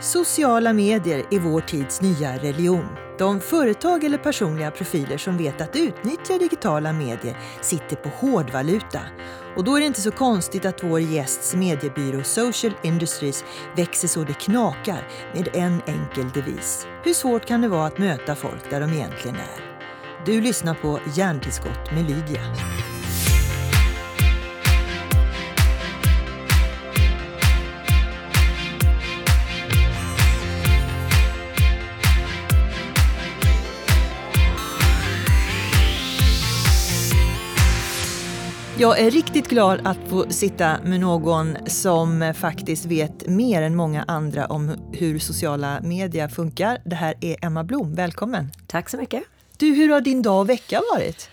Sociala medier är vår tids nya religion. De företag eller personliga profiler som vet att utnyttja digitala medier sitter på hårdvaluta. Och då är det inte så konstigt att vår gästs mediebyrå Social Industries växer så det knakar med en enkel devis. Hur svårt kan det vara att möta folk där de egentligen är? Du lyssnar på Hjärntillskott med Lydia. Jag är riktigt glad att få sitta med någon som faktiskt vet mer än många andra om hur sociala medier funkar. Det här är Emma Blom, välkommen! Tack så mycket! Du, hur har din dag och vecka varit?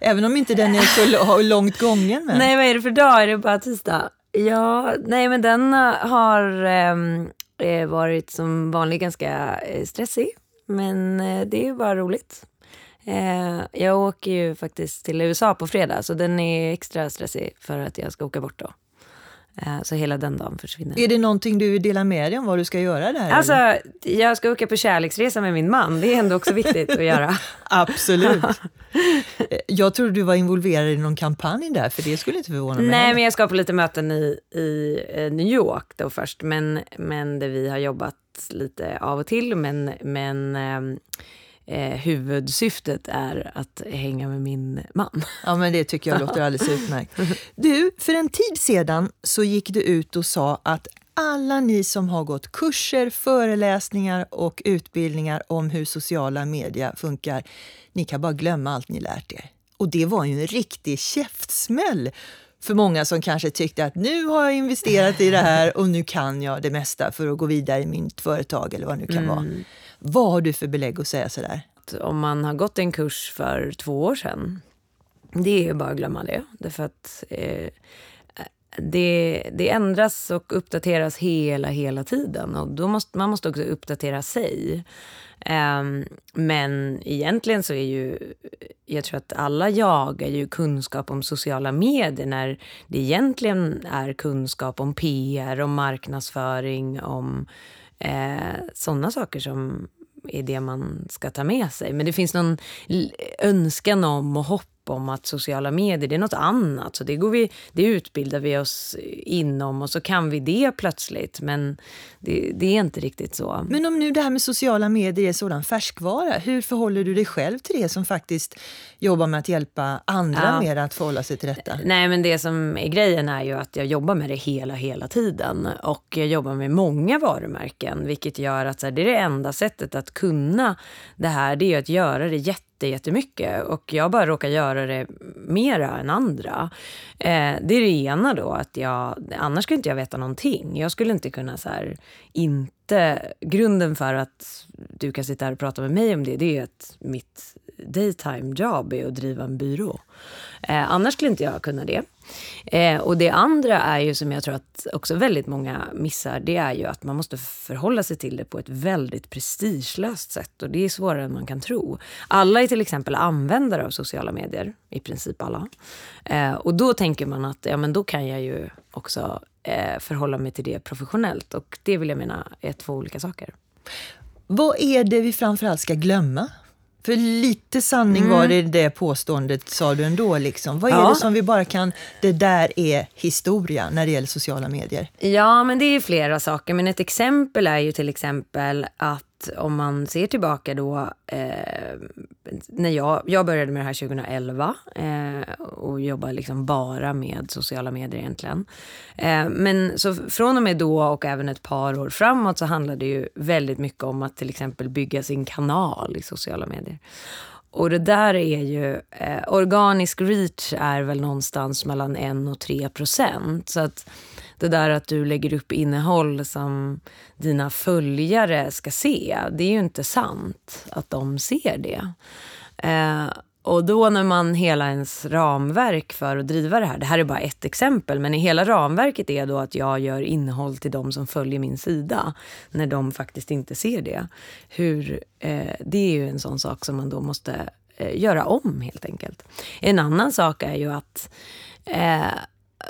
Även om inte den är så långt gången. Men. Nej, vad är det för dag? Är det bara tisdag? Ja, nej men den har ehm, eh, varit som vanligt ganska eh, stressig. Men eh, det är bara roligt. Eh, jag åker ju faktiskt till USA på fredag, så den är extra stressig för att jag ska åka bort då. Eh, så hela den dagen försvinner. Är det någonting du vill dela med dig om vad du ska göra där? Alltså, eller? jag ska åka på kärleksresa med min man. Det är ändå också viktigt att göra. Absolut. jag trodde du var involverad i någon kampanj där, för det skulle inte förvåna mig. Nej, men jag ska på lite möten i, i eh, New York då först, men, men där vi har jobbat lite av och till. Men, men eh, eh, huvudsyftet är att hänga med min man. Ja, men det tycker jag låter alldeles utmärkt. Du, för en tid sedan så gick du ut och sa att alla ni som har gått kurser, föreläsningar och utbildningar om hur sociala medier funkar, ni kan bara glömma allt ni lärt er. Och det var ju en riktig käftsmäll för många som kanske tyckte att nu har jag investerat i det här och nu kan jag det mesta för att gå vidare i mitt företag eller vad det nu kan mm. vara. Vad har du för belägg att säga sådär? Om man har gått en kurs för två år sedan, det är bara att glömma det. Därför att eh, det, det ändras och uppdateras hela, hela tiden. Och då måste, man måste också uppdatera sig. Um, men egentligen så är ju, jag tror att alla jagar ju kunskap om sociala medier när det egentligen är kunskap om PR, om marknadsföring, om Eh, Sådana saker som är det man ska ta med sig. Men det finns någon önskan om och hopp om att sociala medier det är något annat. Så det, går vi, det utbildar vi oss inom och så kan vi det plötsligt. Men det, det, är inte riktigt så. Men om nu det här med sociala medier är sådan färskvara, hur förhåller du dig själv till det som faktiskt jobbar med att hjälpa andra ja. mer att förhålla sig till detta? Nej, men det som är grejen är ju att jag jobbar med det hela, hela tiden. Och jag jobbar med många varumärken, vilket gör att så här, det är det enda sättet att kunna det här, det är att göra det jätte jättemycket och jag bara råkar göra det mera än andra. Eh, det är det ena då, att jag, annars skulle inte jag veta någonting. Jag skulle inte kunna så här, inte, grunden för att du kan sitta här och prata med mig om det, det är att mitt daytime-jobb är att driva en byrå. Eh, annars skulle inte jag kunna det. Eh, och det andra är ju som jag tror att också väldigt många missar, det är ju att man måste förhålla sig till det på ett väldigt prestigelöst sätt och det är svårare än man kan tro. Alla är till exempel användare av sociala medier, i princip alla. Eh, och då tänker man att ja, men då kan jag ju också eh, förhålla mig till det professionellt och det vill jag mena är två olika saker. Vad är det vi framförallt ska glömma för lite sanning mm. var det det påståendet, sa du ändå. Liksom. Vad är ja. det som vi bara kan... Det där är historia när det gäller sociala medier. Ja, men det är flera saker. Men ett exempel är ju till exempel att om man ser tillbaka då, eh, när jag, jag började med det här 2011 eh, och jobbade liksom bara med sociala medier egentligen. Eh, men så från och med då och även ett par år framåt så handlar det ju väldigt mycket om att till exempel bygga sin kanal i sociala medier. Och det där är ju, eh, organisk reach är väl någonstans mellan 1 och 3 procent. Så att det där att du lägger upp innehåll som dina följare ska se, det är ju inte sant att de ser det. Eh, och då när man hela ens ramverk för att driva det här, det här är bara ett exempel, men i hela ramverket är då att jag gör innehåll till de som följer min sida, när de faktiskt inte ser det. Hur, eh, det är ju en sån sak som man då måste eh, göra om helt enkelt. En annan sak är ju att eh,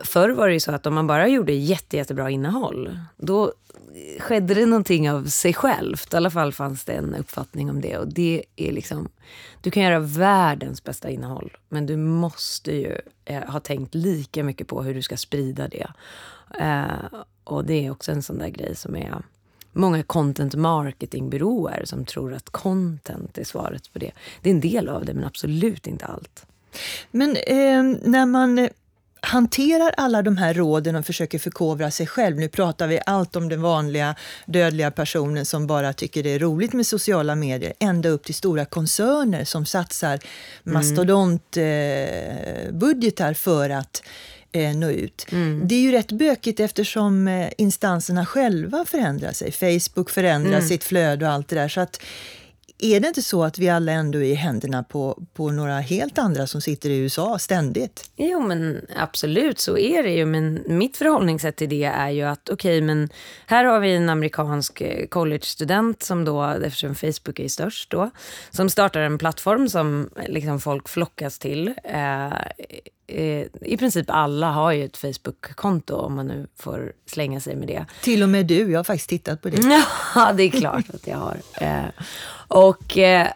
förr var det ju så att om man bara gjorde jätte, jättebra innehåll, då skedde det någonting av sig självt. I alla fall fanns det en uppfattning om det. Och det är liksom, du kan göra världens bästa innehåll, men du måste ju eh, ha tänkt lika mycket på hur du ska sprida det. Eh, och det är också en sån där grej som är många content marketingbyråer som tror att content är svaret på det. Det är en del av det, men absolut inte allt. Men eh, när man hanterar alla de här råden och försöker förkovra sig själv. Nu pratar vi allt om den vanliga dödliga personen som bara tycker det är roligt med sociala medier, ända upp till stora koncerner som satsar mastodontbudgetar för att eh, nå ut. Mm. Det är ju rätt bökigt eftersom eh, instanserna själva förändrar sig. Facebook förändrar mm. sitt flöde och allt det där. Så att är det inte så att vi alla ändå är i händerna på, på några helt andra som sitter i USA ständigt? Jo, men absolut så är det ju. Men mitt förhållningssätt till det är ju att okej, okay, men här har vi en amerikansk eh, college-student som då, eftersom Facebook är störst då, som startar en plattform som eh, liksom folk flockas till. Eh, eh, i princip alla har ju ett Facebook-konto om man nu får slänga sig med det. Till och med du, jag har faktiskt tittat på det. Ja, det är klart att jag har. Eh, och eh,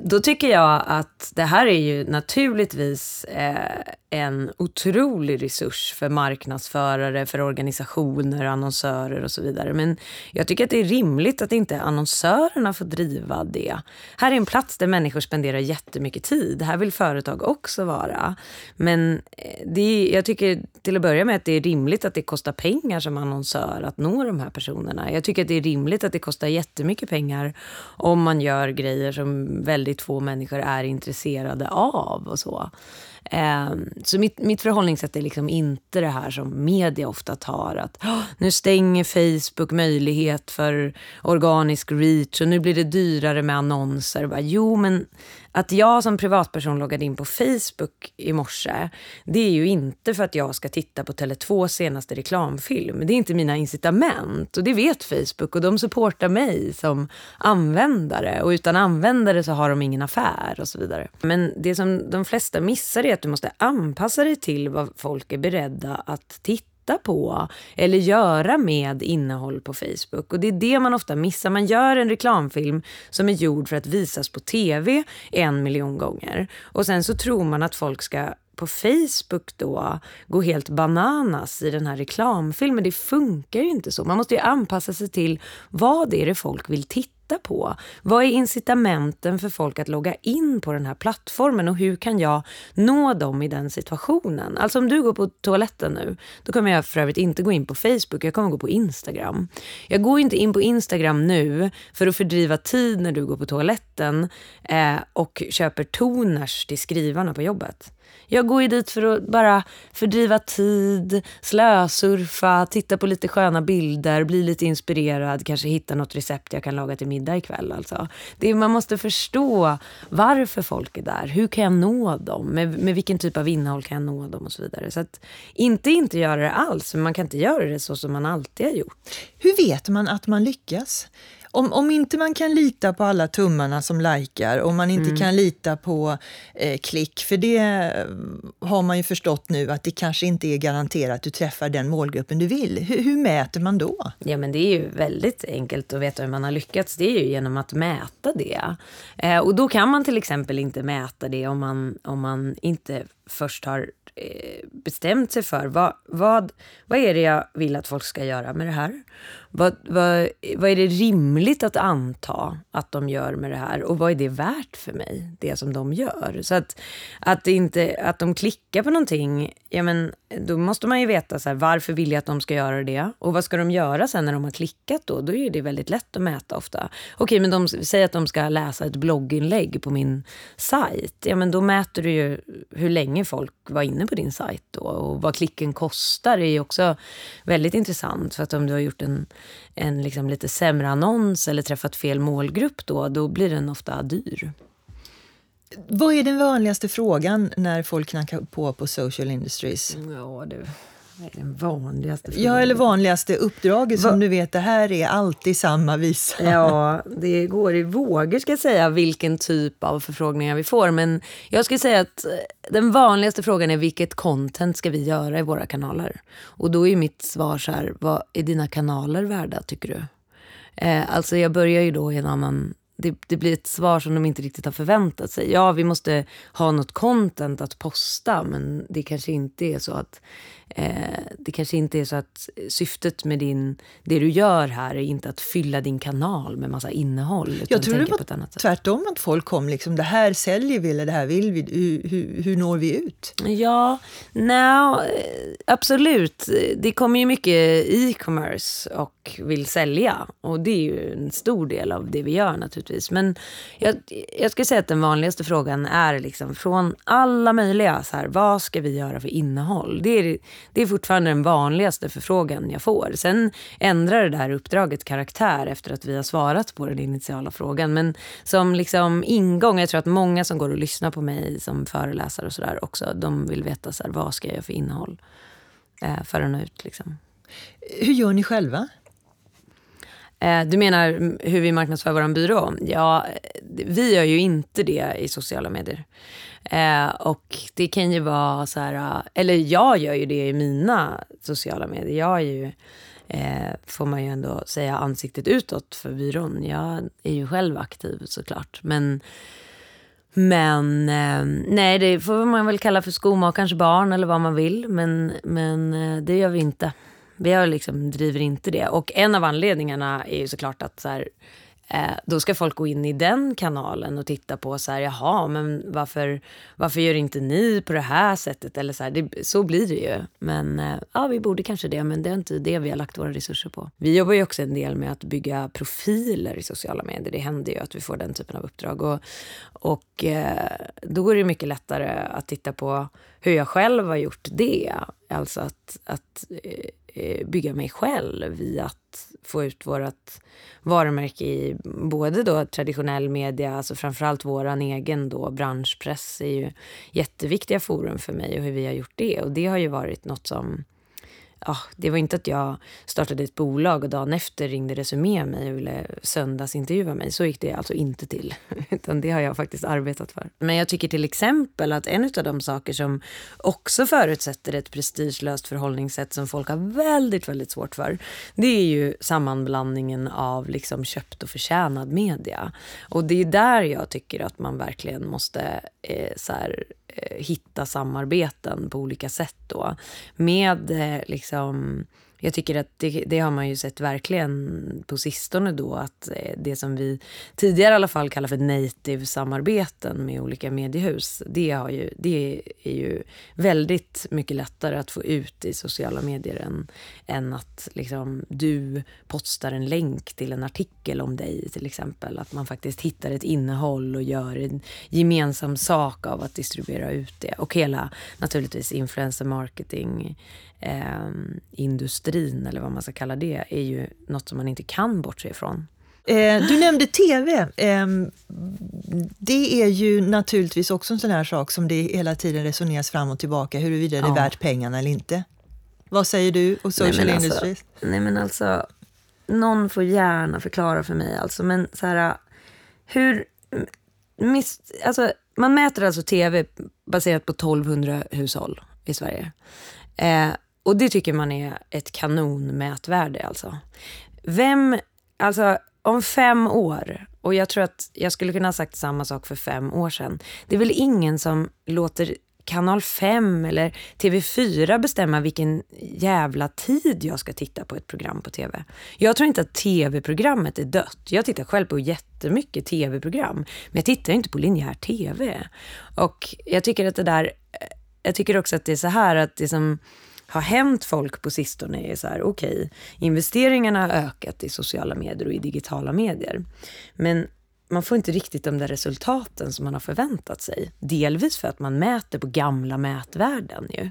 då tycker jag att det här är ju naturligtvis eh, en otrolig resurs för marknadsförare, för organisationer, annonsörer och så vidare. Men jag tycker att det är rimligt att inte annonsörerna får driva det. Här är en plats där människor spenderar jättemycket tid. Här vill företag också vara. Men eh, det är, jag tycker till att börja med att det är rimligt att det kostar pengar som annonsör att nå de här personerna. Jag tycker att det är rimligt att det kostar jättemycket pengar om man gör grejer som väldigt få människor är intresserade av och så. Ehm, så mitt, mitt förhållningssätt är liksom inte det här som media ofta tar. Att nu stänger Facebook möjlighet för organisk reach och nu blir det dyrare med annonser. Bara, jo, men att jag som privatperson loggade in på Facebook i morse, det är ju inte för att jag ska titta på Tele2 senaste reklamfilm. Det är inte mina incitament och det vet Facebook och de supportar mig som användare och utan användare så har de ingen affär och så vidare. Men det som de flesta missar är att du måste anpassa dig till vad folk är beredda att titta på eller göra med innehåll på Facebook. Och det är det man ofta missar. Man gör en reklamfilm som är gjord för att visas på tv en miljon gånger. Och sen så tror man att folk ska på Facebook då gå helt bananas i den här reklamfilmen. Det funkar ju inte så. Man måste ju anpassa sig till vad det är det folk vill titta titta på? Vad är incitamenten för folk att logga in på den här plattformen och hur kan jag nå dem i den situationen? Alltså om du går på toaletten nu, då kommer jag för övrigt inte gå in på Facebook, jag kommer gå på Instagram. Jag går inte in på Instagram nu för att fördriva tid när du går på toaletten eh, och köper toners till skrivarna på jobbet. Jag går ju dit för att bara fördriva tid, slösurfa, titta på lite sköna bilder, bli lite inspirerad, kanske hitta något recept jag kan laga till middag ikväll. Alltså. Det är, man måste förstå varför folk är där. Hur kan jag nå dem? Med, med vilken typ av innehåll kan jag nå dem? och så vidare. Så att inte inte göra det alls, men man kan inte göra det så som man alltid har gjort. Hur vet man att man lyckas? Om, om inte man kan lita på alla tummarna som likar, om man inte mm. kan lita på eh, klick, för det eh, har man ju förstått nu att det kanske inte är garanterat att du träffar den målgruppen du vill. Hur, hur mäter man då? Ja, men det är ju väldigt enkelt att veta hur man har lyckats. Det är ju genom att mäta det. Eh, och då kan man till exempel inte mäta det om man, om man inte först har eh, bestämt sig för vad, vad, vad är det jag vill att folk ska göra med det här? Vad, vad, vad är det rimligt att anta att de gör med det här och vad är det värt för mig, det som de gör? Så att, att, inte, att de klickar på någonting, ja men då måste man ju veta så här, varför vill jag att de ska göra det och vad ska de göra sen när de har klickat då? Då är det väldigt lätt att mäta ofta. Okej, men de säger att de ska läsa ett blogginlägg på min sajt. Ja, men då mäter du ju hur länge folk var inne på din sajt då och vad klicken kostar är ju också väldigt intressant för att om du har gjort en en liksom lite sämre annons eller träffat fel målgrupp då, då blir den ofta dyr. Vad är den vanligaste frågan när folk knackar på på social industries? Ja, du. Den vanligaste frågan? Ja, eller vanligaste uppdraget som Va? du vet, det här är alltid samma visa. Ja, det går i vågor ska jag säga vilken typ av förfrågningar vi får. Men jag skulle säga att eh, den vanligaste frågan är vilket content ska vi göra i våra kanaler? Och då är mitt svar så här, vad är dina kanaler värda tycker du? Eh, alltså jag börjar ju då i en annan det, det, blir ett svar som de inte riktigt har förväntat sig. Ja, vi måste ha något content att posta, men det kanske inte är så att Eh, det kanske inte är så att syftet med din, det du gör här är inte att fylla din kanal med massa innehåll. Jag tror det var tvärtom, att folk kom liksom, det här säljer vi eller det här vill vi. Hur, hur, hur når vi ut? Ja, no, absolut. Det kommer ju mycket e-commerce och vill sälja. Och det är ju en stor del av det vi gör naturligtvis. Men jag, jag skulle säga att den vanligaste frågan är liksom från alla möjliga, så här, vad ska vi göra för innehåll? Det är det är fortfarande den vanligaste förfrågan jag får. Sen ändrar det här uppdraget karaktär efter att vi har svarat på den initiala frågan. Men som liksom ingång, jag tror att många som går och lyssnar på mig som föreläsare och sådär också, de vill veta så här, vad ska jag göra för innehåll eh, för att nå ut. Liksom. Hur gör ni själva? Eh, du menar hur vi marknadsför vår byrå? Ja, vi gör ju inte det i sociala medier. Eh, och det kan ju vara så här, eh, eller jag gör ju det i mina sociala medier. Jag är ju, eh, får man ju ändå säga, ansiktet utåt för byrån. Jag är ju själv aktiv såklart. Men, men eh, nej, det får man väl kalla för skomakarens barn eller vad man vill. Men, men eh, det gör vi inte. Vi har liksom, driver inte det. Och en av anledningarna är ju såklart att så här, Eh, då ska folk gå in i den kanalen och titta på så här, jaha, men varför, varför gör inte ni på det här sättet? Eller så, här, det, så blir det ju. Men eh, ja, vi borde kanske det, men det är inte det vi har lagt våra resurser på. Vi jobbar ju också en del med att bygga profiler i sociala medier. Det händer ju att vi får den typen av uppdrag. Och, och eh, då är det mycket lättare att titta på hur jag själv har gjort det. Alltså att, att Eh, bygga mig själv i att få ut vårt varumärke i både då traditionell media, alltså framförallt våran egen då branschpress är ju jätteviktiga forum för mig och hur vi har gjort det. Och det har ju varit något som ja, det var inte att jag startade ett bolag och dagen efter ringde Resumé mig och ville söndagsintervjua mig. Så gick det alltså inte till. Utan det har jag faktiskt arbetat för. Men jag tycker till exempel att en av de saker som också förutsätter ett prestigelöst förhållningssätt som folk har väldigt, väldigt svårt för. Det är ju sammanblandningen av liksom köpt och förtjänad media. Och det är där jag tycker att man verkligen måste eh, så här, Eh, hitta samarbeten på olika sätt då. Med eh, liksom jag tycker att det, det, har man ju sett verkligen på sistone då att eh, det som vi tidigare i alla fall kallar för native-samarbeten med olika mediehus. Det, har ju, det är ju väldigt mycket lättare att få ut i sociala medier än, än att liksom, du postar en länk till en artikel om dig till exempel. Att man faktiskt hittar ett innehåll och gör en gemensam sak av att distribuera ut det. Och hela naturligtvis influencer marketing eh, industrin, eller vad man ska kalla det, är ju något som man inte kan bortse ifrån. Eh, du nämnde tv. Eh, det är ju naturligtvis också en sån här sak som det hela tiden resoneras fram och tillbaka, huruvida det är värt pengarna eller inte. Vad säger du och Social nej, alltså, Industries? Nej men alltså, någon får gärna förklara för mig alltså, men så här, hur... Miss, alltså, man mäter alltså tv baserat på 1200 hushåll i Sverige. Eh, och det tycker man är ett kanonmätvärde alltså. Vem, alltså om fem år, och jag tror att jag skulle kunna ha sagt samma sak för fem år sedan. Det är väl ingen som låter kanal 5 eller TV4 bestämma vilken jävla tid jag ska titta på ett program på tv. Jag tror inte att tv-programmet är dött. Jag tittar själv på jättemycket tv-program, men jag tittar inte på linjär tv. Och jag tycker att det där, eh, jag tycker också att det är så här att det som har hänt folk på sistone är så här, okej, okay, investeringarna har ökat i sociala medier och i digitala medier. Men man får inte riktigt de där resultaten som man har förväntat sig. Delvis för att man mäter på gamla mätvärden ju.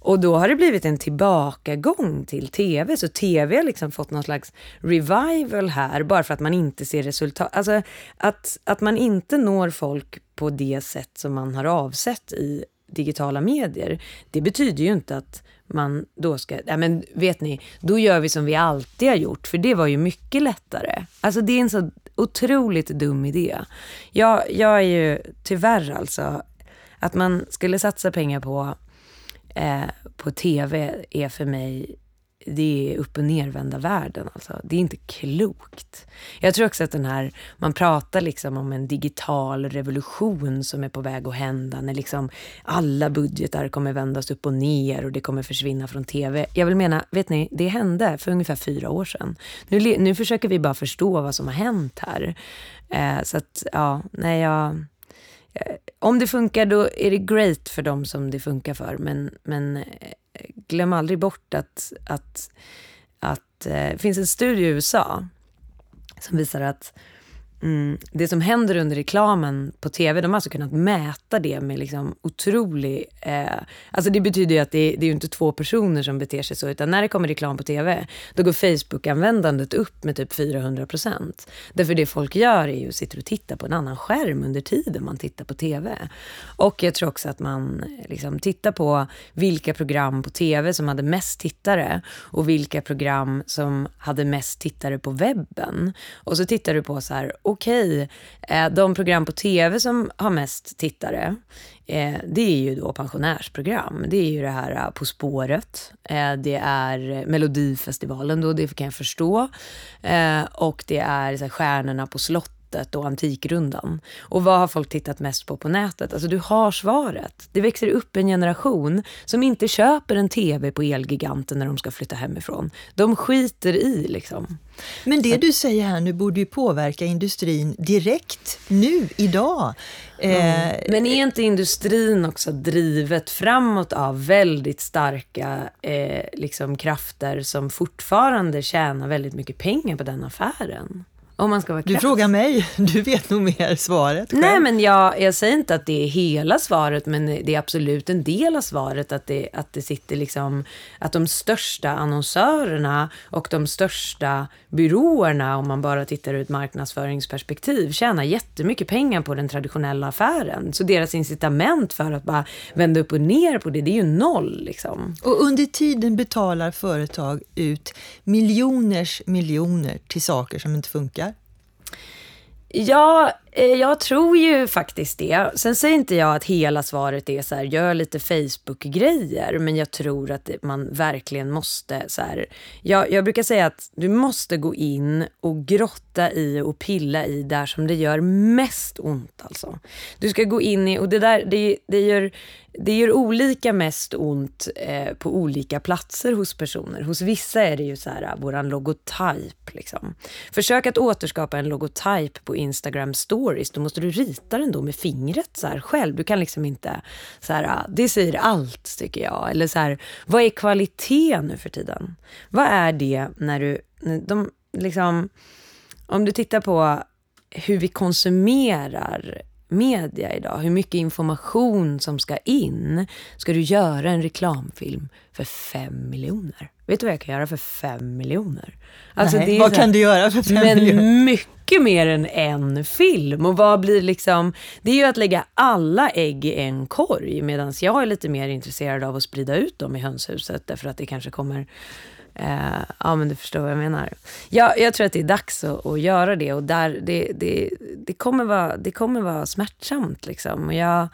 Och då har det blivit en tillbakagång till tv. Så tv har liksom fått någon slags revival här bara för att man inte ser resultat. Alltså att, att man inte når folk på det sätt som man har avsett i digitala medier. Det betyder ju inte att man då ska, ja men vet ni, då gör vi som vi alltid har gjort, för det var ju mycket lättare. Alltså det är en så otroligt dum idé. Jag, jag är ju tyvärr alltså, att man skulle satsa pengar på, eh, på tv är för mig det är upp och nervända världen. Alltså. Det är inte klokt. Jag tror också att den här, man pratar liksom om en digital revolution som är på väg att hända, när liksom alla budgetar kommer vändas upp och ner och det kommer försvinna från tv. Jag vill mena, vet ni, det hände för ungefär fyra år sedan. Nu, nu försöker vi bara förstå vad som har hänt här. Eh, så att, ja, nej, jag... Eh, om det funkar, då är det great för dem som det funkar för. Men, men eh, glöm aldrig bort att, att, att eh, det finns en studie i USA som visar att Mm. Det som händer under reklamen på tv, de har alltså kunnat mäta det med liksom otrolig... Eh, alltså det betyder ju att det, det är ju inte två personer som beter sig så, utan när det kommer reklam på tv, då går Facebook-användandet upp med typ 400 procent. Därför det folk gör är ju att sitta och titta på en annan skärm under tiden man tittar på tv. Och jag tror också att man eh, liksom tittar på vilka program på tv som hade mest tittare och vilka program som hade mest tittare på webben. Och så tittar du på så här, okej, okay, de program på tv som har mest tittare, eh, det är ju då pensionärsprogram. Det är ju det här eh, På spåret, det är Melodifestivalen då, det kan jag förstå. Och det är så här, Stjärnorna på slottet nätet och Antikrundan. Och vad har folk tittat mest på på nätet? Alltså du har svaret. Det växer upp en generation som inte köper en TV på Elgiganten när de ska flytta hemifrån. De skiter i liksom. Men det du säger här nu borde ju påverka industrin direkt, nu, idag. Mm. Eh, Men är inte industrin också drivet framåt av väldigt starka eh, liksom krafter som fortfarande tjänar väldigt mycket pengar på den affären? Om man ska vara krass. Du frågar mig, du vet nog mer svaret själv. Nej, men jag, jag säger inte att det är hela svaret, men det är absolut en del av svaret att det, att det sitter liksom, att de största annonsörerna och de största byråerna, om man bara tittar ur ett marknadsföringsperspektiv, tjänar jättemycket pengar på den traditionella affären. Så deras incitament för att bara vända upp och ner på det, det är ju noll. Liksom. Och under tiden betalar företag ut miljoners miljoner till saker som inte funkar. Ja, Eh, jag tror ju faktiskt det. Sen säger inte jag att hela svaret är så här, gör lite Facebook-grejer, men jag tror att man verkligen måste så här, jag, jag brukar säga att du måste gå in och grotta i och pilla i där som det gör mest ont alltså. Du ska gå in i, och det där, det, det gör det gör olika mest ont eh, på olika platser hos personer. Hos vissa är det ju så här, våran logotyp. Liksom. Försök att återskapa en logotyp på Instagram stories. Då måste du rita den då med fingret så här själv. Du kan liksom inte, så här, ah, det säger allt tycker jag. Eller så här, vad är kvalitet nu för tiden? Vad är det när du, de, liksom, om du tittar på hur vi konsumerar media idag, hur mycket information som ska in. Ska du göra en reklamfilm för fem miljoner? Vet du vad jag kan göra för fem miljoner? Alltså Nej, vad kan du göra för fem men miljoner? mycket mer än en film. Och vad blir liksom... Det är ju att lägga alla ägg i en korg. Medan jag är lite mer intresserad av att sprida ut dem i hönshuset. Därför att det kanske kommer Eh, ja, men du förstår vad jag menar. Jag, jag tror att det är dags att, att göra det och där, det, det, det, kommer vara, det kommer vara smärtsamt. Liksom. Och jag,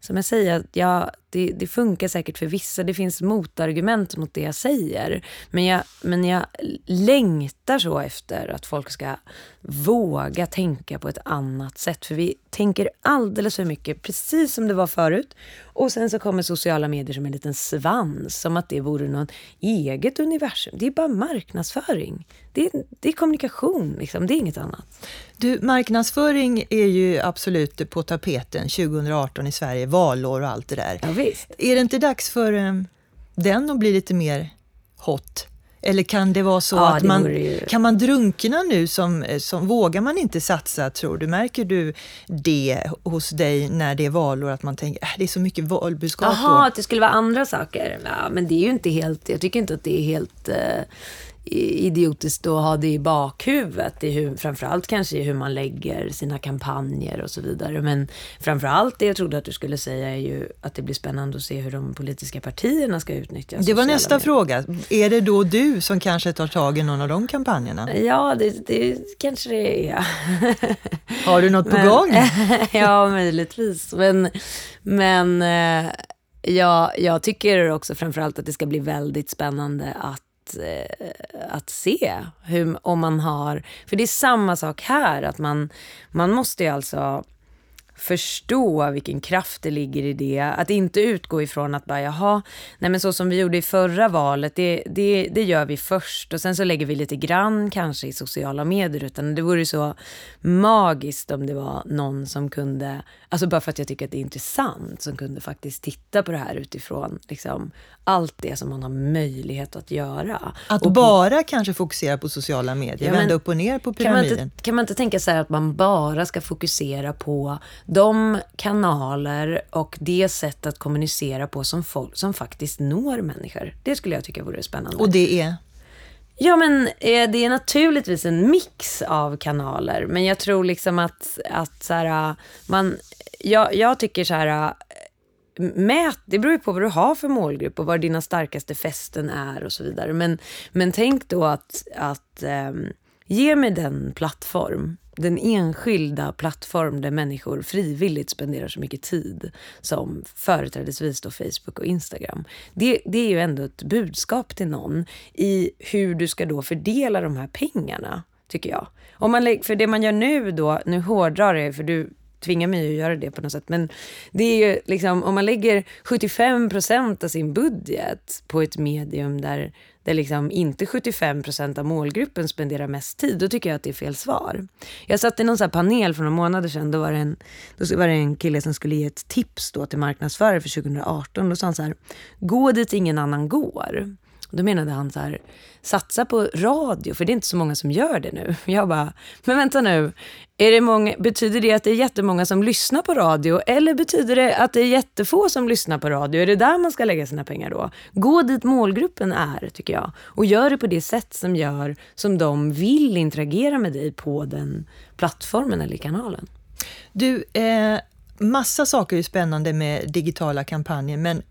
som jag säger, jag, det, det, funkar säkert för vissa. Det finns motargument mot det jag säger. Men jag, men jag längtar så efter att folk ska våga tänka på ett annat sätt. För vi tänker alldeles för mycket, precis som det var förut. Och sen så kommer sociala medier som en liten svans, som att det vore något eget universum. Det är bara marknadsföring. Det är, det är kommunikation, liksom. det är inget annat. Du, marknadsföring är ju absolut på tapeten 2018 i Sverige, valår och allt det där. Ja, visst. Är det inte dags för um, den att bli lite mer hot? Eller kan det vara så ja, att man ju... kan man drunkna nu? Som, som, vågar man inte satsa, tror du? Märker du det hos dig när det är valår? Att man tänker att äh, det är så mycket valbudskap. Jaha, att det skulle vara andra saker. Ja, men det är ju inte helt, jag tycker inte att det är helt... Uh idiotiskt att ha det i bakhuvudet. I hur, framförallt kanske i hur man lägger sina kampanjer och så vidare. Men framförallt det jag trodde att du skulle säga är ju att det blir spännande att se hur de politiska partierna ska utnyttja Det var nästa medier. fråga. Är det då du som kanske tar tag i någon av de kampanjerna? Ja, det, det kanske det är. Har du något på Men- gång? ja, möjligtvis. Men, men eh, ja, jag tycker också framförallt att det ska bli väldigt spännande att, Eh, att se hur, om man har... För det är samma sak här, att man, man måste ju alltså förstå vilken kraft det ligger i det. Att inte utgå ifrån att bara, jaha, nej men så som vi gjorde i förra valet, det, det, det gör vi först och sen så lägger vi lite grann kanske i sociala medier. Utan det vore så magiskt om det var någon som kunde, alltså bara för att jag tycker att det är intressant, som kunde faktiskt titta på det här utifrån liksom, allt det som man har möjlighet att göra. Att Och på- bara kanske fokusera på sociala medier, Ja, vända upp och ner på kan man, pyramiden. inte, kan man inte tänka så att man bara ska fokusera på de kanaler och det sätt att kommunicera på som, folk, som faktiskt når människor? Det skulle jag tycka vore spännande. Och det är? Ja, men eh, det är naturligtvis en mix av kanaler. Men jag tror liksom att, att så här, man, jag, jag tycker så här, äh, mät, det beror ju på vad du har för målgrupp och var dina starkaste fästen är och så vidare. Men, men tänk då att, att ehm, ge mig den plattform, den enskilda plattform där människor frivilligt spenderar så mycket tid som företrädesvis då Facebook och Instagram. Det, det är ju ändå ett budskap till någon i hur du ska då fördela de här pengarna, tycker jag. Om man, för det man gör nu då, nu hårdrar det, för du tvingar mig att göra det på något sätt. Men det är ju liksom, om man lägger 75 procent av sin budget på ett medium där, där liksom inte 75 procent av målgruppen spenderar mest tid, då tycker jag att det är fel svar. Jag satt i någon så här panel för några månader sedan, då var, det en, då var det en kille som skulle ge ett tips då till marknadsförare för 2018. Då sa han så här, gå dit ingen annan går. Då menade han så här, satsa på radio, för det är inte så många som gör det nu. Jag bara, men vänta nu, är det många, betyder det att det är jättemånga som lyssnar på radio? Eller betyder det att det är jättefå som lyssnar på radio? Är det där man ska lägga sina pengar då? Gå dit målgruppen är, tycker jag. Och gör det på det sätt som gör som de vill interagera med dig på den plattformen eller kanalen. Du, eh, massa saker är spännande med digitala kampanjer, men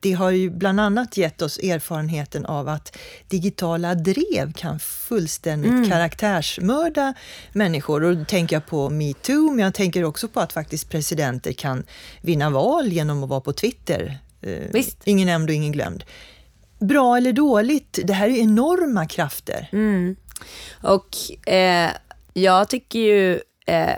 det har ju bland annat gett oss erfarenheten av att digitala drev kan fullständigt Mm. karaktärsmörda människor. Och då tänker jag på metoo, men jag tänker också på att faktiskt presidenter kan vinna val genom att vara på Twitter. Eh, Visst. Ingen nämnd och ingen glömd. Bra eller dåligt, det här är enorma krafter. Mm. Och eh, jag tycker ju... Eh,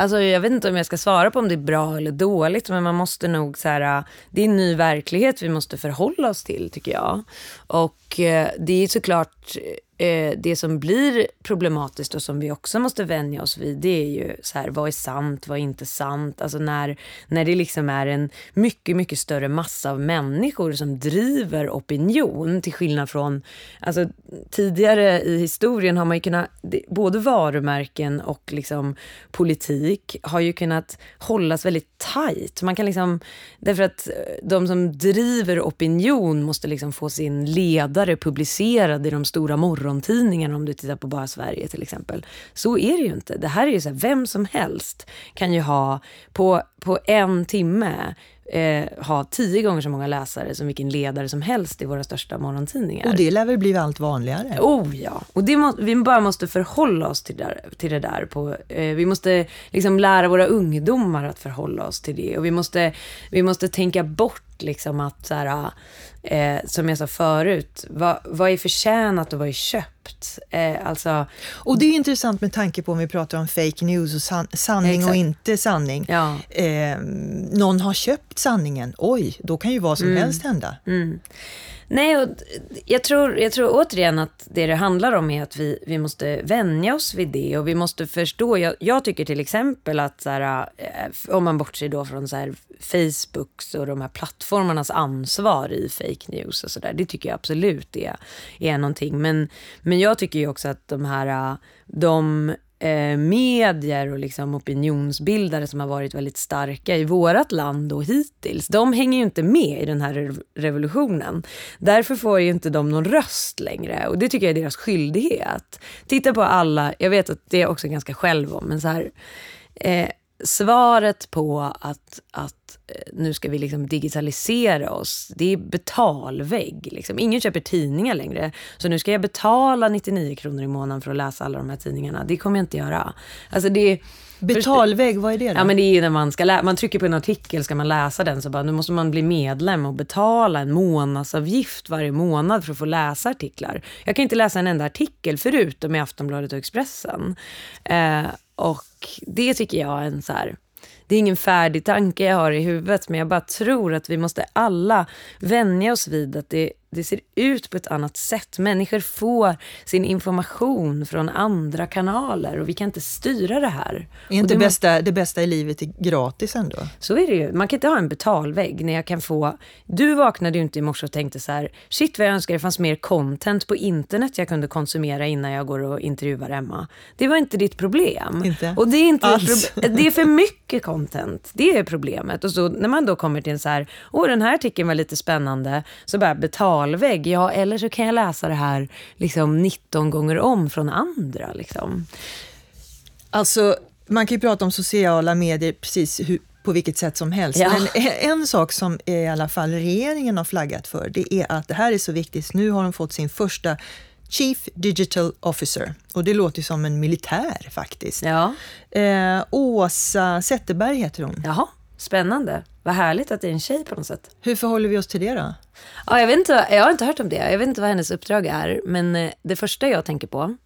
alltså jag vet inte om jag ska svara på om det är bra eller dåligt, men man måste nog så här... Äh, det är en ny verklighet vi måste förhålla oss till, tycker jag. Och eh, det är såklart... Eh, det som blir problematiskt och som vi också måste vänja oss vid, det är ju så här, vad är sant, vad är inte sant? Alltså när, när det liksom är en mycket, mycket större massa av människor som driver opinion, till skillnad från, alltså tidigare i historien har man ju kunnat, både varumärken och liksom politik har ju kunnat hållas väldigt tajt. Man kan liksom, därför att eh, de som driver opinion måste liksom få sin ledare publicerad i de stora morgontidningarna om du tittar på bara Sverige till exempel. Så är det ju inte. Det här är ju så här, vem som helst kan ju ha på, på en timme eh, ha tio gånger så många läsare som vilken ledare som helst i våra största morgontidningar. Och det lär väl bli allt vanligare. Oh ja, och det må, vi bara måste förhålla oss till, där, till det där. På, eh, vi måste liksom lära våra ungdomar att förhålla oss till det. Och vi måste, vi måste tänka bort liksom att, så här, eh, som jag sa förut, vad, vad är förtjänat och vad är köpt? Eh, alltså, Och det är intressant med tanke på om vi pratar om fake news och san sanning Exakt. och inte sanning. ja. Eh, någon har köpt sanningen. Oj, då kan ju vad som helst hända. Mm. Nej, och jag tror, jag tror återigen att det det handlar om är att vi, vi måste vänja oss vid det och vi måste förstå. Jag, jag tycker till exempel att så här, eh, om man bortser då från så här Facebooks och de här plattformarnas ansvar i fake news och sådär. Det tycker jag absolut är, är någonting. Men, men jag tycker ju också att de här, eh, de eh, medier och liksom opinionsbildare som har varit väldigt starka i vårt land och hittills, de hänger ju inte med i den här revolutionen. Därför får ju inte de någon röst längre och det tycker jag är deras skyldighet. Titta på alla, jag vet att det är också ganska själv om, men så här, eh, svaret på att, att eh, nu ska vi liksom digitalisera oss, det är betalvägg. Liksom. Ingen köper tidningar längre. Så nu ska jag betala 99 kronor i månaden för att läsa alla de här tidningarna. Det kommer jag inte göra. Alltså det Betalvägg, vad är det då? Ja, men det är när man ska lä- man trycker på en artikel, ska man läsa den så bara, nu måste man bli medlem och betala en månadsavgift varje månad för att få läsa artiklar. Jag kan inte läsa en enda artikel förutom i Aftonbladet och Expressen. Eh, och det tycker jag är en så här, det är ingen färdig tanke jag har i huvudet, men jag bara tror att vi måste alla vänja oss vid att det det ser ut på ett annat sätt. Människor får sin information från andra kanaler och vi kan inte styra det här. Är inte det, bästa, det bästa i livet gratis ändå? Så är det ju. Man kan inte ha en betalvägg när jag kan få... Du vaknade ju inte i morse och tänkte så här, shit vad jag önskar det fanns mer content på internet jag kunde konsumera innan jag går och intervjuar Emma. Det var inte ditt problem. Inte och det är inte alls. Det är för mycket content. Det är problemet. Och så när man då kommer till en så här, åh den här artikeln var lite spännande, så bara betala betalvägg. Ja, eller så kan jag läsa det här liksom 19 gånger om från andra. Liksom. Alltså, man kan ju prata om sociala medier precis hur, på vilket sätt som helst. Ja. Men en sak som i alla fall regeringen har flaggat för, det är att det här är så viktigt. Nu har de fått sin första Chief Digital Officer. Och det låter som en militär faktiskt. Ja. Eh, Åsa Zetterberg heter hon. Jaha, spännande. Vad härligt att det är en tjej på något sätt. Hur förhåller vi oss till det då? Ja, jag, vet inte, jag har inte hört om det. Jag vet inte vad hennes uppdrag är. Men eh, det första jag tänker på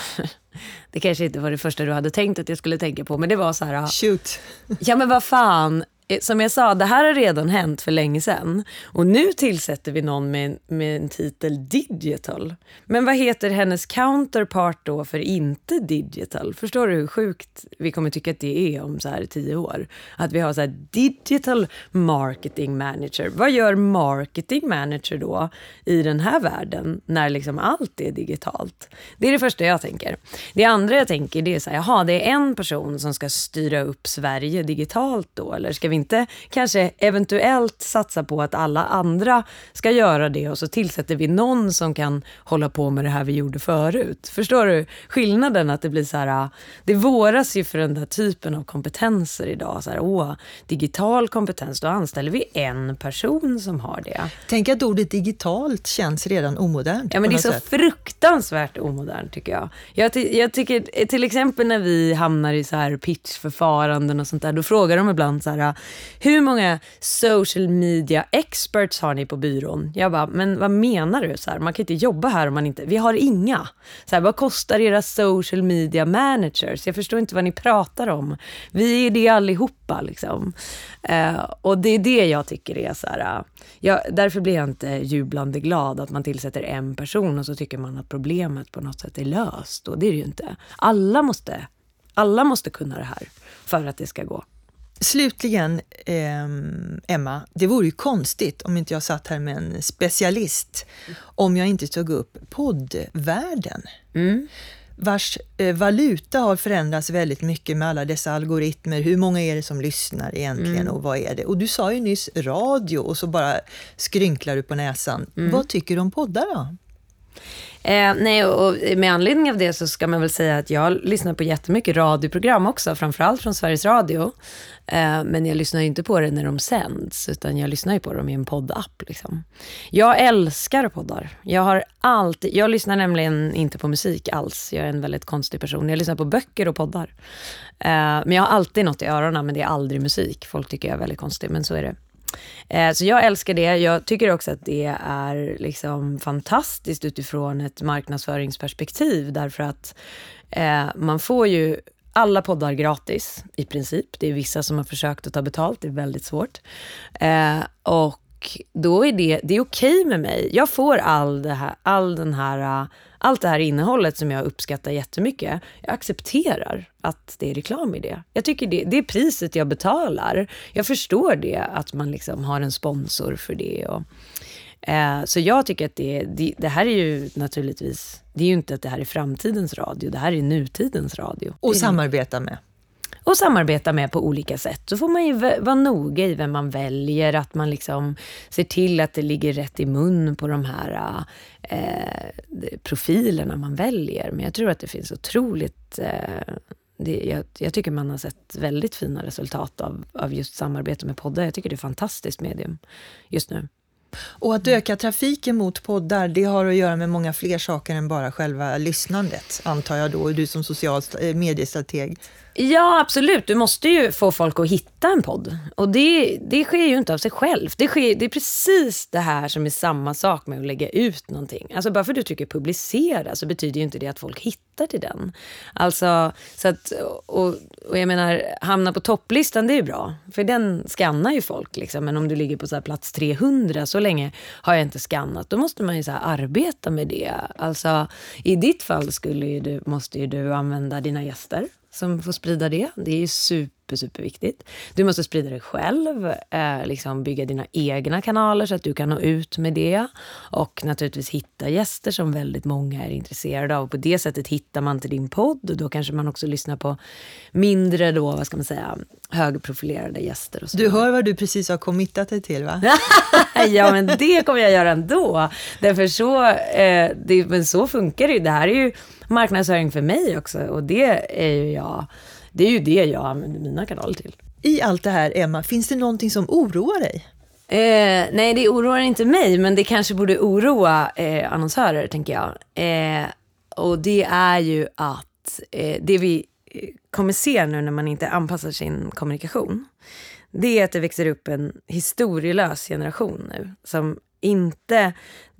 det kanske inte var det första du hade tänkt att jag skulle tänka på, men det var så här... Shoot. Ja, men vad fan. Eh, som jag sa, det här har redan hänt för länge sedan. Och nu tillsätter vi någon med, med en titel digital. Men vad heter hennes counterpart då för inte digital? Förstår du hur sjukt vi kommer tycka att det är om så här tio år? Att vi har så här digital marketing manager. Vad gör marketing manager då i den här världen när liksom allt är digitalt? Det är det första jag tänker. Det andra jag tänker det är så här, jaha, det är en person som ska styra upp Sverige digitalt då? Eller ska vi inte kanske eventuellt satsa på att alla andra ska göra det och så tillsätter vi någon som kan hålla på med det här vi gjorde förut. Förstår du skillnaden? Att det blir så här, det våras ju för den där typen av kompetenser idag. Så här, åh, digital kompetens, då anställer vi en person som har det. Tänk att ordet digitalt känns redan omodernt. Ja, men det är så sätt. fruktansvärt omodernt tycker jag. Jag, ty jag tycker till exempel när vi hamnar i så här pitchförfaranden och sånt där, då frågar de ibland så här, hur många social media experts har ni på byrån? Jag bara, men vad menar du? Så här, man kan inte jobba här om man inte, vi har inga. Så här, vad kostar era social media managers? Jag förstår inte vad ni pratar om. Vi är det allihopa liksom. Eh, och det är det jag tycker är så här, eh, jag, därför blir jag inte jublande glad att man tillsätter en person och så tycker man att problemet på något sätt är löst. Och det är det ju inte. Alla måste, alla måste kunna det här för att det ska gå. Slutligen, eh, Emma, det vore ju konstigt om inte jag satt här med en specialist om jag inte tog upp poddvärlden. Mm. vars eh, valuta har förändrats väldigt mycket med alla dessa algoritmer. Hur många är det som lyssnar egentligen mm. och vad är det? Och du sa ju nyss radio och så bara skrynklar du på näsan. Mm. Vad tycker du om poddar då? Eh, nej, och med anledning av det så ska man väl säga att jag lyssnar på jättemycket radioprogram också, framförallt från Sveriges Radio. Eh, men jag lyssnar ju inte på det när de sänds, utan jag lyssnar ju på dem i en poddapp. Liksom. Jag älskar poddar. Jag, har alltid, jag lyssnar nämligen inte på musik alls. Jag är en väldigt konstig person. Jag lyssnar på böcker och poddar. Eh, men jag har alltid något i öronen, men det är aldrig musik. Folk tycker jag är väldigt konstig, men så är det. Eh, så jag älskar det. Jag tycker också att det är liksom fantastiskt utifrån ett marknadsföringsperspektiv därför att eh, man får ju alla poddar gratis i princip. Det är vissa som har försökt att ta betalt, det är väldigt svårt. Eh, och och då är det, det är okej med mig. Jag får all, det här, all den här, allt det här innehållet som jag uppskattar jättemycket. Jag accepterar att det är reklam i det. Jag tycker det, det är priset jag betalar. Jag förstår det, att man liksom har en sponsor för det. Och, Eh, så jag tycker att det, det, det, här är ju naturligtvis, det är ju inte att det här är framtidens radio, det här är nutidens radio. Och samarbeta med. Och samarbeta med på olika sätt. Så får man ju vara noga i vem man väljer, att man liksom ser till att det ligger rätt i mun på de här eh, profilerna man väljer. Men jag tror att det finns otroligt eh, det, jag, jag, tycker man har sett väldigt fina resultat av, av just samarbete med poddar. Jag tycker det är ett fantastiskt medium just nu. Och att öka trafiken mot poddar, det har att göra med många fler saker än bara själva lyssnandet, antar jag då, du som social eh, mediestrateg. Ja, absolut. Du måste ju få folk att hitta en podd. Och det, det sker ju inte av sig själv. Det, sker, det är precis det här som är samma sak med att lägga ut någonting. Alltså bara för att du trycker publicera så betyder ju inte det att folk hittar till den. Alltså, så att, och, och jag menar, hamna på topplistan det är ju bra. För den skannar ju folk. Liksom. Men om du ligger på så plats 300, så länge har jag inte skannat. Då måste man ju så arbeta med det. Alltså, I ditt fall skulle ju du, måste ju du använda dina gäster som får sprida det. Det är super, superviktigt. Du måste sprida det själv, eh, liksom bygga dina egna kanaler så att du kan nå ut med det. Och naturligtvis hitta gäster som väldigt många är intresserade av. På det sättet hittar man till din podd och då kanske man också lyssnar på mindre då, vad ska man säga, högprofilerade gäster. Och så. Du hör vad du precis har committat dig till va? ja, men det kommer jag göra ändå. Därför så, eh, det, men så funkar det ju. Det här är ju marknadsföring för mig också och det är ju jag, det är ju det jag använder mina kanaler till. I allt det här, Emma, finns det någonting som oroar dig? Eh, nej, det oroar inte mig, men det kanske borde oroa eh, annonsörer, tänker jag. Eh, och det är ju att eh, det vi eh, kommer se nu när man inte anpassar sin kommunikation, det är att det växer upp en historielös generation nu som inte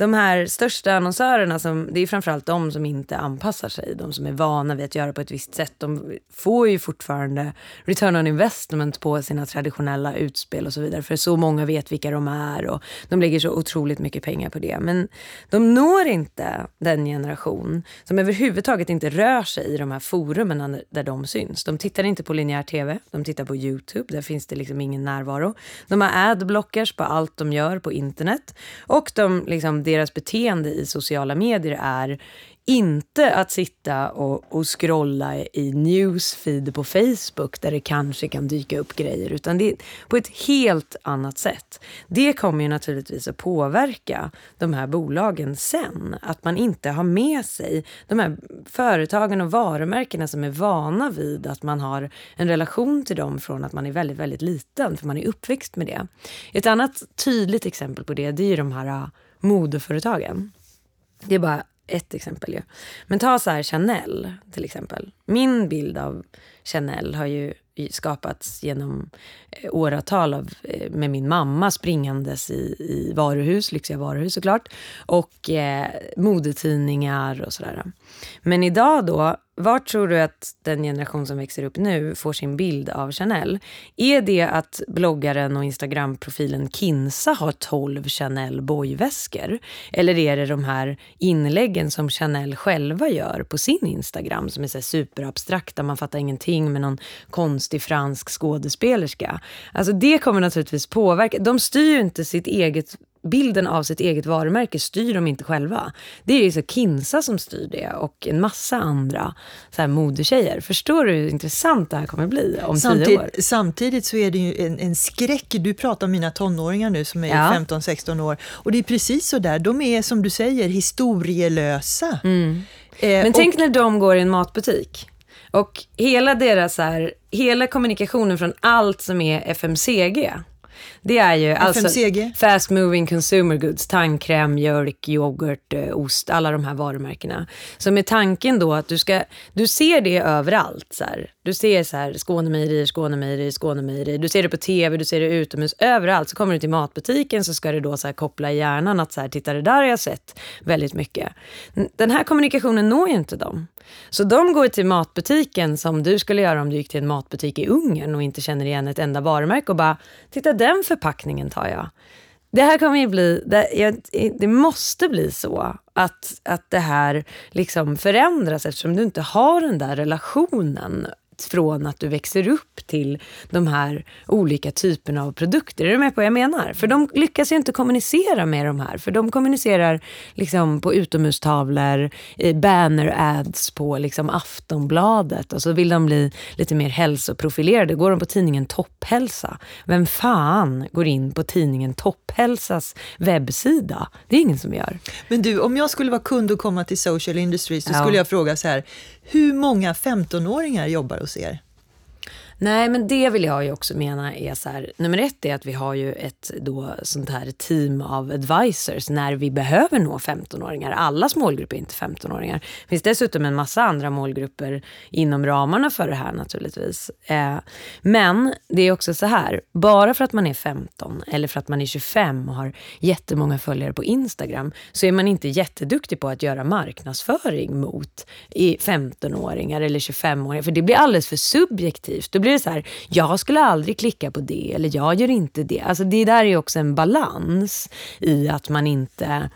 de här största annonsörerna, som, det är framförallt de som inte anpassar sig, de som är vana vid att göra på ett visst sätt, de får ju fortfarande return on investment på sina traditionella utspel och så vidare, för så många vet vilka de är och de lägger så otroligt mycket pengar på det. Men de når inte den generation som överhuvudtaget inte rör sig i de här forumen där de syns. De tittar inte på linjär tv, de tittar på Youtube, där finns det liksom ingen närvaro. De har adblockers på allt de gör på internet och de liksom deras beteende i sociala medier är inte att sitta och, och scrolla i newsfeed på Facebook där det kanske kan dyka upp grejer, utan det är på ett helt annat sätt. Det kommer ju naturligtvis att påverka de här bolagen sen. Att man inte har med sig de här företagen och varumärkena som är vana vid att man har en relation till dem från att man är väldigt, väldigt liten, för man är uppväxt med det. Ett annat tydligt exempel på det, det är ju de här modeföretagen. Det är bara ett exempel ju. Men ta så här Chanel till exempel. Min bild av Chanel har ju skapats genom eh, åratal av, eh, med min mamma springandes i, i varuhus, lyxiga varuhus såklart, och eh, modetidningar och sådär. Men idag då var tror du att den generation som växer upp nu får sin bild av Chanel? Är det att bloggaren och Instagram-profilen Kinsa har 12 Chanel bojväskor? Eller är det de här inläggen som Chanel själva gör på sin Instagram som är så superabstrakta, man fattar ingenting med någon konstig fransk skådespelerska? Alltså det kommer naturligtvis påverka. De styr ju inte sitt eget bilden av sitt eget varumärke styr de inte själva. Det är ju så Kinsa som styr det och en massa andra så här modetjejer. Förstår du hur intressant det här kommer bli om samtidigt, tio år? Samtidigt så är det ju en, en skräck. Du pratar om mina tonåringar nu som är ja. 15-16 år. Och det är precis så där. De är som du säger historielösa. Mm. Eh, Men tänk och, när de går i en matbutik. Och hela deras här, hela kommunikationen från allt som är FMCG det är ju alltså fast moving consumer goods, tandkräm, mjölk, yoghurt, eh, ost, alla de här varumärkena. Så med tanken då att du ska, du ser det överallt. Så här. Du ser så här Skånemejerier, Skånemejerier, Skånemejerier. Du ser det på tv, du ser det utomhus, överallt. Så kommer du till matbutiken så ska det då så här koppla i hjärnan att så här, titta det där har jag sett väldigt mycket. Den här kommunikationen når ju inte dem. Så de går till matbutiken som du skulle göra om du gick till en matbutik i Ungern och inte känner igen ett enda varumärke och bara, titta den förpackningen tar jag. Det här kommer ju bli, det, det, måste bli så att, att det här liksom förändras eftersom du inte har den där relationen från att du växer upp till de här olika typerna av produkter. Är du med på vad jag menar? För de lyckas ju inte kommunicera med de här. För de kommunicerar liksom på utomhustavlor, i banner ads på liksom Aftonbladet och så vill de bli lite mer hälsoprofilerade. Går de på tidningen Topphälsa? Vem fan går in på tidningen Topphälsas webbsida? Det är ingen som gör. Men du, om jag skulle vara kund och komma till Social Industry så ja. skulle jag fråga så här, hur många 15-åringar jobbar hos er? Nej, men det vill jag ju också mena är så här, nummer ett är att vi har ju ett då sånt här team av advisors när vi behöver nå 15-åringar. Allas målgrupp är inte 15-åringar. Det finns dessutom en massa andra målgrupper inom ramarna för det här naturligtvis. Eh, men det är också så här, bara för att man är 15 eller för att man är 25 och har jättemånga följare på Instagram så är man inte jätteduktig på att göra marknadsföring mot 15-åringar eller 25-åringar. För det blir alldeles för subjektivt. Då blir det så här, jag skulle aldrig klicka på det eller jag gör inte det. Alltså det där är också en balans i att man inte,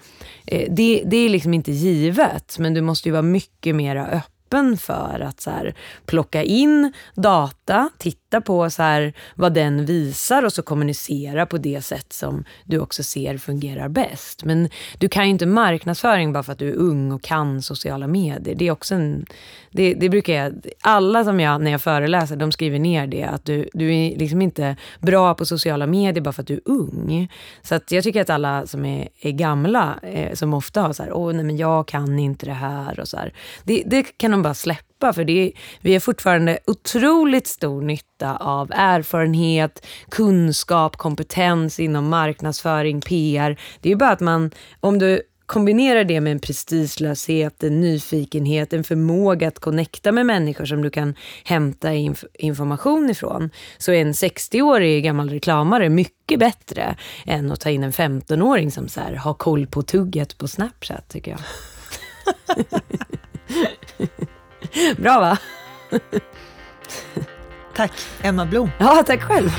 eh, det, det är liksom inte givet men du måste ju vara mycket mer öppen öppen för att så här, plocka in data, titta på så här, vad den visar och så kommunicera på det sätt som du också ser fungerar bäst. Men du kan ju inte marknadsföring bara för att du är ung och kan sociala medier. Det är också en, det, det brukar jag, alla som jag, när jag föreläser, de skriver ner det, att du, du är liksom inte bra på sociala medier bara för att du är ung. Så att jag tycker att alla som är, är gamla, eh, som ofta har så här, åh nej men jag kan inte det här och så här, det, det kan de bara släppa. För det är, vi har fortfarande otroligt stor nytta av erfarenhet, kunskap, kompetens inom marknadsföring, PR. Det är bara att man, om du kombinerar det med en prestigelöshet, en nyfikenhet, en förmåga att connecta med människor som du kan hämta inf information ifrån, så är en 60-årig gammal reklamare mycket bättre än att ta in en 15-åring som så här, har koll på tugget på Snapchat, tycker jag. Bra va? tack, Emma Blom. Ja, tack själv.